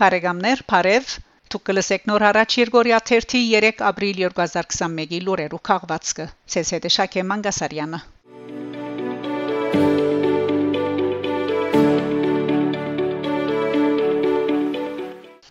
Բարեկամներ, Փարև Դուք լսեք նոր հարաճ Երգորիա 1-ի 3 ապրիլ 2021-ի լուրերու քաղվածքը։ ՑՍԴ Շակե Մանգասարյանը։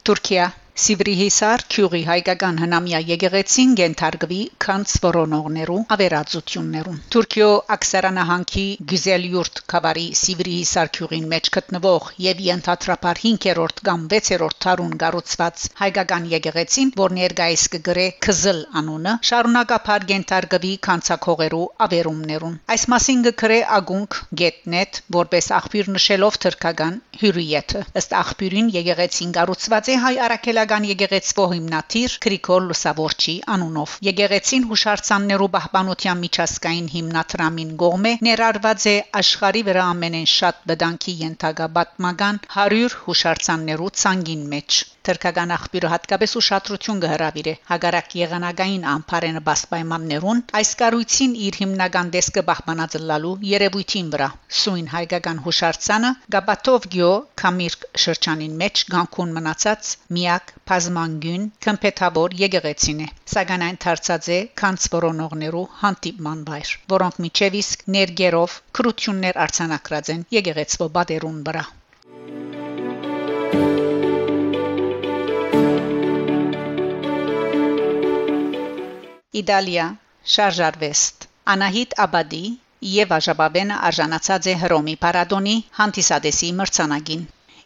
Թուրքիա Սիվրիհիսար քյուրի հայկական հնամյա եկեղեցին գենթարգվի քանց որոնողներու ավերածություններուն Թուրքիո Աքսարանահանքի Գյուզելյուրտ կավարի Սիվրիհիսար քյուրին մեջ գտնվող եւ ենթատրապար 5-րդ կամ 6-րդ թարուն գառուցված հայկական եկեղեցին որ ներկայիս կգրե Քզլ անունը շարունակապար գենթարգվի քանցակողերու ավերումներուն այս մասին գկրե ագունք get.net որպես աղբյուր նշելով թրկական հյուրիեթը ըստ աղբյուրին եկեղեցին գառուցված է հայ արաքելա Հայկական եկեղեցվո հիմնադիր Գրիգոր Լուսավորչի անունով։ Եկեղեցին հուշարձաններու պահպանության միջազգային հիմնադրամին գողմե ներառված է աշխարի վրա ամենեն շատ բդանքի ենթակա պատմական 100 հուշարձաններու ցանգին մեջ։ Թրկական աղբյուրը հատկապես ուշադրություն կհրավիրի հագարակ եղանակային ամբարենը բասպայմաններուն այս կառույցին իր հիմնական դեսկը բահմանած լալու երևույթին վրա սույն հայկական հուշարձանը գաբատով գյո կամիրկ շրջանին մեջ գանկուն մնացած միակ բազմանգուն կմպետավոր եկեղեցին է սակայն այն դարձած է քանց որոնողներու հանդիպման վայր որոնք միջևիսկ ներգերով քրություններ արցանակրած են եկեղեցու բադերուն վրա Իտալիա շարժարվեստ Անահիտ Աբադի եւ Աժաբաբենը արժանացած է Հռոմի Պարադոնի հանդիսադեսի մրցանակին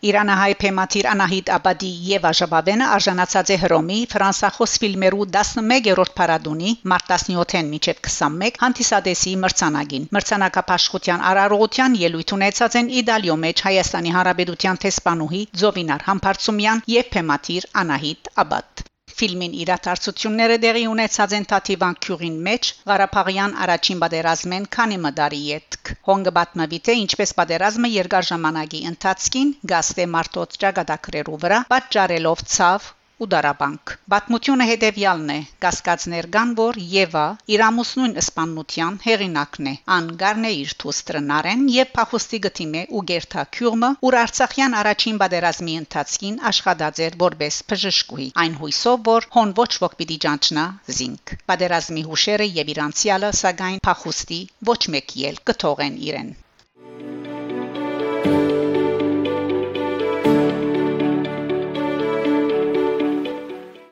Իրանահայ փեմաթիր Անահիտ Աբադի եւ Աժաբաբենը արժանացած է Հռոմի ֆրանսախոս ֆիլմերու 11-րդ Պարադոնի մարտ 17-ին միջև 21 հանդիսադեսի մրցանակին մրցանակապաշխության արարողության ելույթ ունեցած են Իտալիո մեջ Հայաստանի Հանրապետության տեսփանուհի Զովինար Համբարձումյան եւ փեմաթիր Անահիտ Աբադ Ֆիլմին իրադարձությունները դեղի ունեցած են Թաթիվան քյուրին մեջ Ղարաբաղյան առաջին պատերազմեն քանի մդարի յետք Հոնգբատնավի թե ինչպես պատերազմը երկար ժամանակի ընթացքին գաստե մարտոց ճակատագրերու վրա պատճառելով ցավ ու դարաբանք։ Պատմությունը հետևյալն է. Կասկածներ կան, որ Եվա իր ամուսնուն սպանության հեղինակն է։ Ան գարնե իր թուստրնարեն եւ փախուստի գտիմե ու գերթա քյուրմը, ուր Արցախյան առաջին պատերազմի ընթացքին աշխատած էր որպես բժշկուհի։ Այն հույսով, որ հոն ոչ ոք պիտի ճանչնա զինք։ Պատերազմի հուշերը եւ իր անցյալը սակայն փախուստի ոչ մեկ ել կթողեն իրեն։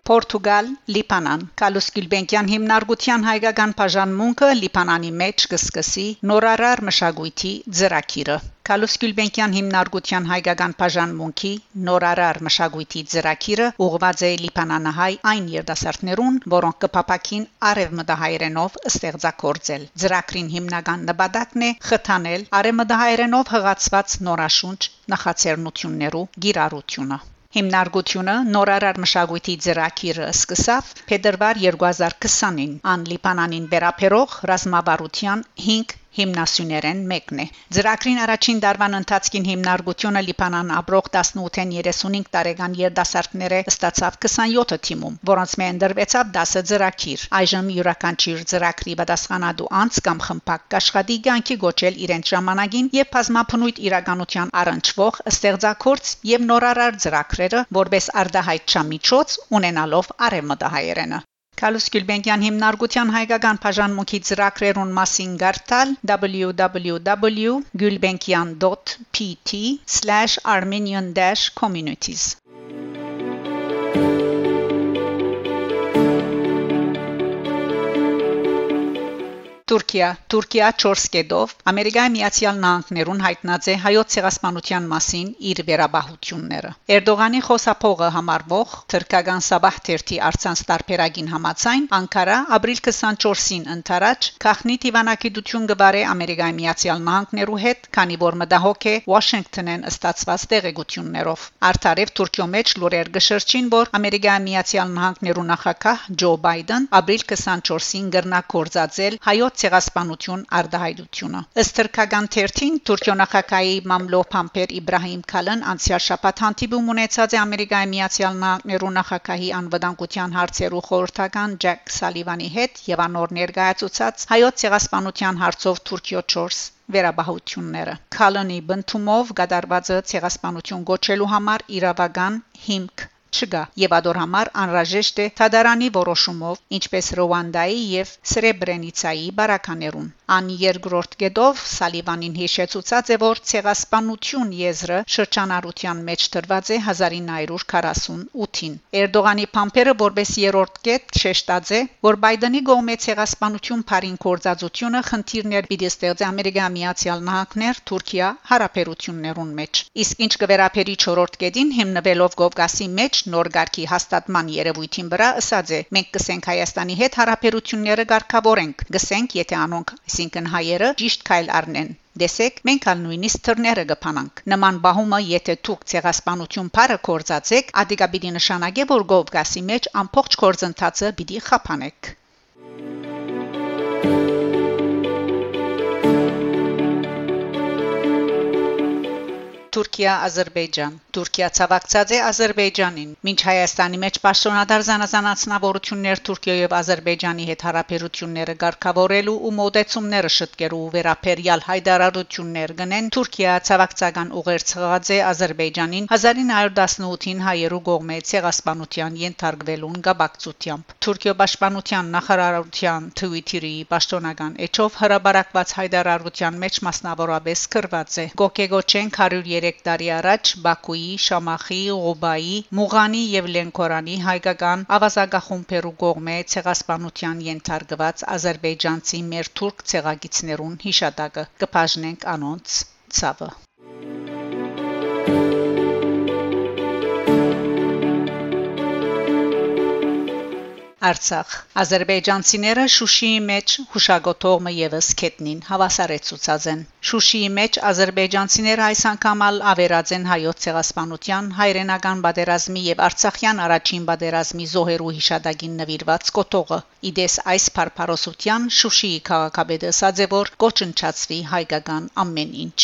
Պորտուգալ, Լիբանան Կալուս Գիլբենկյան հիմնարկության հայկական բաժանմունքը Լիբանանի մեջ կսկսի նորարար մշակույթի ծրագիրը Կալուս Գիլբենկյան հիմնարկության հայկական բաժանմունքի նորարար մշակույթի ծրագիրը ուղղված է Լիբանանահայ այն երդասարտներուն, որոնք կփապակին արևմտահայերենով ստեղծագործել։ Ծրագրին հիմնական նպատակն է խթանել արևմտահայերենով հղացված նորաշունչ նախաձեռնություններու գիրառությունը։ Հիմնարկությունը նորարար մշակույթի ծրագիրը սկսավ փետրվար 2020-ին ան Լիբանանին վերապերող ռազմավարության 5 հիմնասյուներեն մեկն է։ Ծրագրին առաջին դարվան ընթացքին հիմնարկությունը Լիբանան ապրող 18-ին 35 տարեկան երդասարտները ստացավ 27 թիմում, որոնց մեն դրվեցավ 10 ծրագիր։ Այժմ յուրաքանչյուր ծրագրի պատասխանատու անձ կամ խմբակ կաշխատի ցանկի գոչել իրենց ժամանակին եւ բազմապնույթ իրականության առնչվող ստեղծագործ եւ նորարար ծրագրերը որպես արդահայտ չամիջոց ունենալով արևմտահայերենը Կալուս Գյուլբենկյան հիմնարկության հայկական բաժանմունքի ծրագրերուն մասին գարտալ www.gulbenkian.pt/armenian-communities Թուրքիա Թուրքիա 4 կետով Ամերիկայի Միացյալ Նահանգներուն հայտնած է հայոց ցեղասպանության մասին իր վերաբահությունները Էրդողանի խոսափողը համարվող թրկական Սաբահ թերթի արցանց տարբերակին համաձայն Անկարա ապրիլ 24-ին ընթരാճ քախնի դիվանագիտություն գբարե Ամերիկայի Միացյալ Նահանգներու հետ քանի որ մտահոգ է Վաշինգտոնեն ստացված տեղեկություններով Արդարև Թուրքիո մեջ լուրեր գշրջին որ Ամերիկայի Միացյալ Նահանգներու նախագահ Ջո Բայդեն ապրիլ 24-ին գրնակորձածել հայոց ցեղասպանություն արդահայտությունը ըստ թրքական թերթին Թուրքիո նախագահի Մամլո Փամփեր Իբրահիմ Քալն անցյալ շաբաթ հանդիպում ունեցած է Ամերիկայի Միացյալ Նահանգներու նախագահի անվտանգության հարցերու խորհրդական Ջեք Սալիվանի հետ եւ անոր ներկայացուցած հայոց ցեղասպանության հարցով Թուրքիո 4 վերաբահությունները Քալոնի բնթումով գդարվածը ցեղասպանություն գոչելու համար իրավական հիմք չկա եւ ադոր համար անհրաժեշտ է Թադարանի որոշումով ինչպես Ռուանդայի եւ Սրեբրենիցայի բարականերուն ան երկրորդ գեդով Սալիվանին հիշեցուցած է որ ցեղասպանություն եզրը շրջանառության մեջ դրված է 1948-ին Էրդողանի փամփերը որպես երրորդ կետ շեշտած է որ Բայդենի գոմե ցեղասպանություն բարին կորցածությունը խնդիրներ պիտի ստեղծի Ամերիկայի Միացյալ Նահանգներ Թուրքիա հարաբերություններուն մեջ իսկ ինչ կվերապերի 4-րդ կետին հիմնվելով Կովկասի մեջ նոր ղարքի հաստատման երևույթին վրա ասած է. Մենք կսենք Հայաստանի հետ հարաբերությունները ղեկավարենք գսենք եթե անոնք այսինքն հայերը ճիշտ քայլ առնեն Դեսեք մենք ալ նույնիսկ թռները կփանանք նման բահումը եթե դուք ցեղասպանություն բարը կորցածեք ադիգա պիտի նշանակե որ գովգասի մեջ ամբողջ կորձընթացը պիտի խափանեք Թուրքիա-Ադրբեջան Թուրքիա ցավակցած է Ադրբեջանին մինչ Հայաստանի մեջ պաշտոնադար զանազանացնավորություններ Թուրքիա եւ Ադրբեջանի հետ հարաբերությունները ղեկավարելու ու մոդեցումները շտկերու վերապերյալ հայդարարություններ գնեն Թուրքիա ցավակցական ուղերձ խաղաց է Ադրբեջանին 1918-ին հայերու կողմէ ցեղասպանության ենթարկվելուն գաբակցությամբ Թուրքիա պաշտպանության նախարարության Twitter-ի պաշտոնական էջով հրաբարակված հայդարարության մեջ մասնավորապես կրված է. Գոկեգոչեն 103 3 տարի առաջ Բաքուի, Շամախի, Ղոբայի, Մուղանի եւ Լենկորանի հայկական ավազագախումբերու կողմէ ցեղասպանության ենթարկված ազերբայջանցի մեր թուրք ցեղագիցներուն հիշատակը կբաժնենք անոնց ցավը Արցախ. Ադրբեջանցիները Շուշիի մեջ հուշագոթողը եւս քետնին հավասարեցուցած են Շուշիի մեջ ադրբեջանցիները այս անգամ ալ ավերած են հայոց ցեղասպանության հայրենական բادرազմի եւ արցախյան առաջին բادرազմի զոհերու հիշադակին նվիրված կոթողը իդես այս փարփարոսության Շուշիի քաղաքապետը ասաց որ կոչնչացվի հայկական ամեն ինչ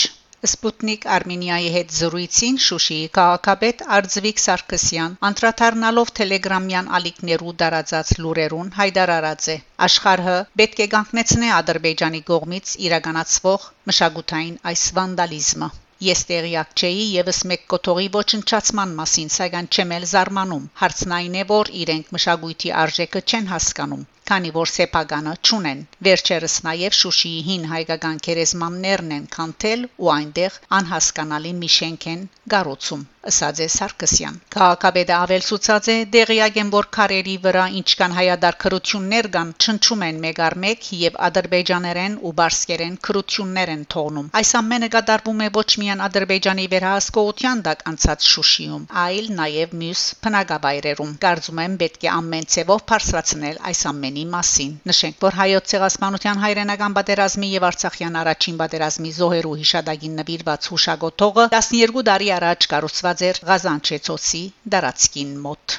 Սպուտնիկ Արմենիայի հետ զրույցին Շուշիի քաղաքապետ Արձվիկ Սարգսյան անդրադառնալով Telegram-յան ալիքներու դարածած լուրերուն հայտարարած է. Աշխարհը պետք է կանգնեցնե Ադրբեջանի կողմից իրականացվող մշակութային այս վանդալիզմը Ես տեղյակ չէի եւս մեկ կոթողի ոչնչացման մասին, սակայն չեմ էլ զարմանում։ Հարցն այն է, որ իրենք մշակույթի արժեքը չեն հասկանում, քանի որ սեփականը չունեն։ Վերջերս նաև Շուշիի հին հայկական քերեզմաններն են քանթել ու այնտեղ անհասկանալի մի շենք են գառուցում ըսած է Սարգսյան։ Քաղաքապետը ավելցուցած է դեղյակ են որ քարերի վրա ինչքան հայադար քրություններ կան չնչում են մեկ առ մեկ եւ ադրբեջաներեն ու բարսկերեն քրություններ են թողնում։ Այս ամենը կատարվում է ոչ միայն ադրբեջանի վերահսկողության տակ անցած Շուշիում, այլ նաեւ մյուս փնագավայրերում։ Կարծում եմ պետք է ամեն ցևով բարձրացնել այս ամենի մասին։ Նշենք, որ հայոց ցեղասպանության հայրենական պատերազմի եւ Արցախյան առաջին պատերազմի զոհերու հիշադակին նվիրված հուշագոթողը 12 տարի առաջ կառուցված էր Ղազանչեցոցի դարածքին մոտ։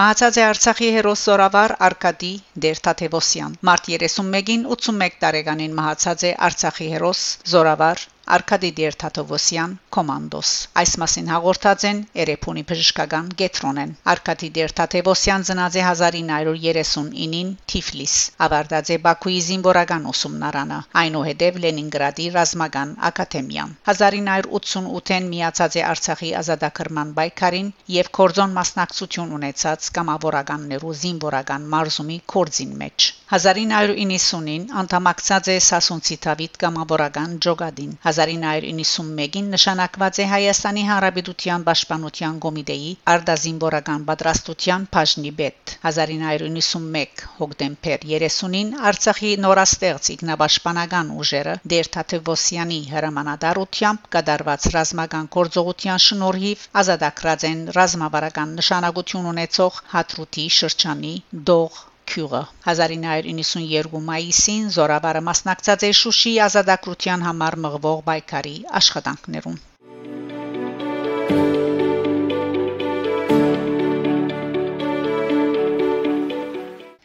Մահացած է Արցախի հերոս Զորավար Արկադի Դերթաթևոսյան։ Մարտ 31-ին 81 տարեկանին մահացած է Արցախի հերոս Զորավար Արկադի Դերթաթովոսյան կոմանդոս այս մասին հաղորդած են Էրեփունի բժշկական գետրոնեն Արկադի Դերթաթովոսյան ծնած է 1939-ին Թիֆլիս ավարտած է Բաքուի զինվորական ուսումնարանը այնուհետև Լենինգրադի ռազմական ակադեմիան 1988-ին միացած է Արցախի ազատագրման պայքարին եւ կորձոն մասնակցություն ունեցած կամավորականներու զինվորական մարզումի կորձին մեջ 1990-ին անդամակցած է Սասունցի Դավիթ կամավորական ջոգադին 1991-ին նշանակված է Հայաստանի Հանրապետության Պաշտպանության Կոմիտեի Արդազինվորական պատրաստության բաժնի պետ 1991 հոկտեմբեր 30-ին Արցախի նորաստեղծ ինքնապաշտպանական ուժերը Դերթաթևոսյանի հրամանատարությամբ կդարված ռազմական գործողության շնորհիվ ազատագրած են ռազմավարական նշանակություն ունեցող Հադրութի շրջանի Դող Քյուրը 1992 մայիսին Զորավարը մասնակցած է Շուշի ազատագրության համար մղվող պայքարի աշխատանքներուն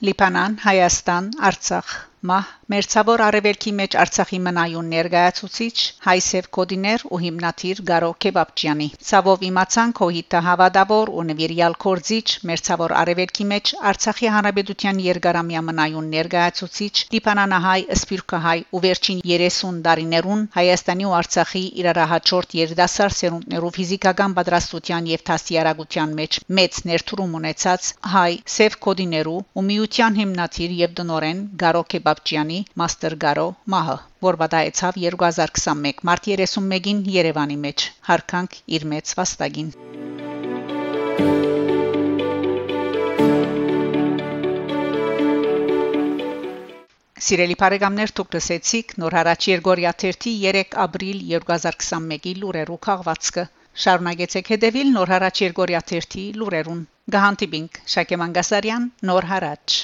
Լիբանան, Հայաստան, Արցախ, Մահ Մերցավոր արևելքի մեջ Արցախի մնայուն ներկայացուցիչ Հայսև Կոդիներ ու հիմնադիր Գարո Քեբաբջյանի ցավով իմացանք հոհիտը հավատավոր ու նվիրյալ կորձիչ մերցավոր արևելքի մեջ Արցախի հանրապետության երկարամյա մնայուն ներկայացուցիչ Դիփանանահայ Սփյուռքահայ ու վերջին 30 տարիներուն Հայաստանի ու Արցախի իրարահաճորդ երդասար սերունդներով ֆիզիկական պատրաստության եւ դաստիարակության մեջ մեծ ներդրում ունեցած հայ Սև Կոդիներու ու միության հիմնադիր եւ դնորեն Գարո Քեբաբջյանի մաստեր Գարո մահը որ բադայեցավ 2021 մարտի 31-ին Երևանի մեջ հարկանք իր մեծ վաստակին Սիրելի բարեկամներ, դուք լսեցիք նոր հարաճ Երգորիա 3 ապրիլ 2021-ի լուրերու քաղվածքը։ Շարունակեցեք հետևել նոր հարաճ Երգորիա 3 լուրերուն։ Գահանտիբինգ Շակե Մանգասարյան նոր հարաճ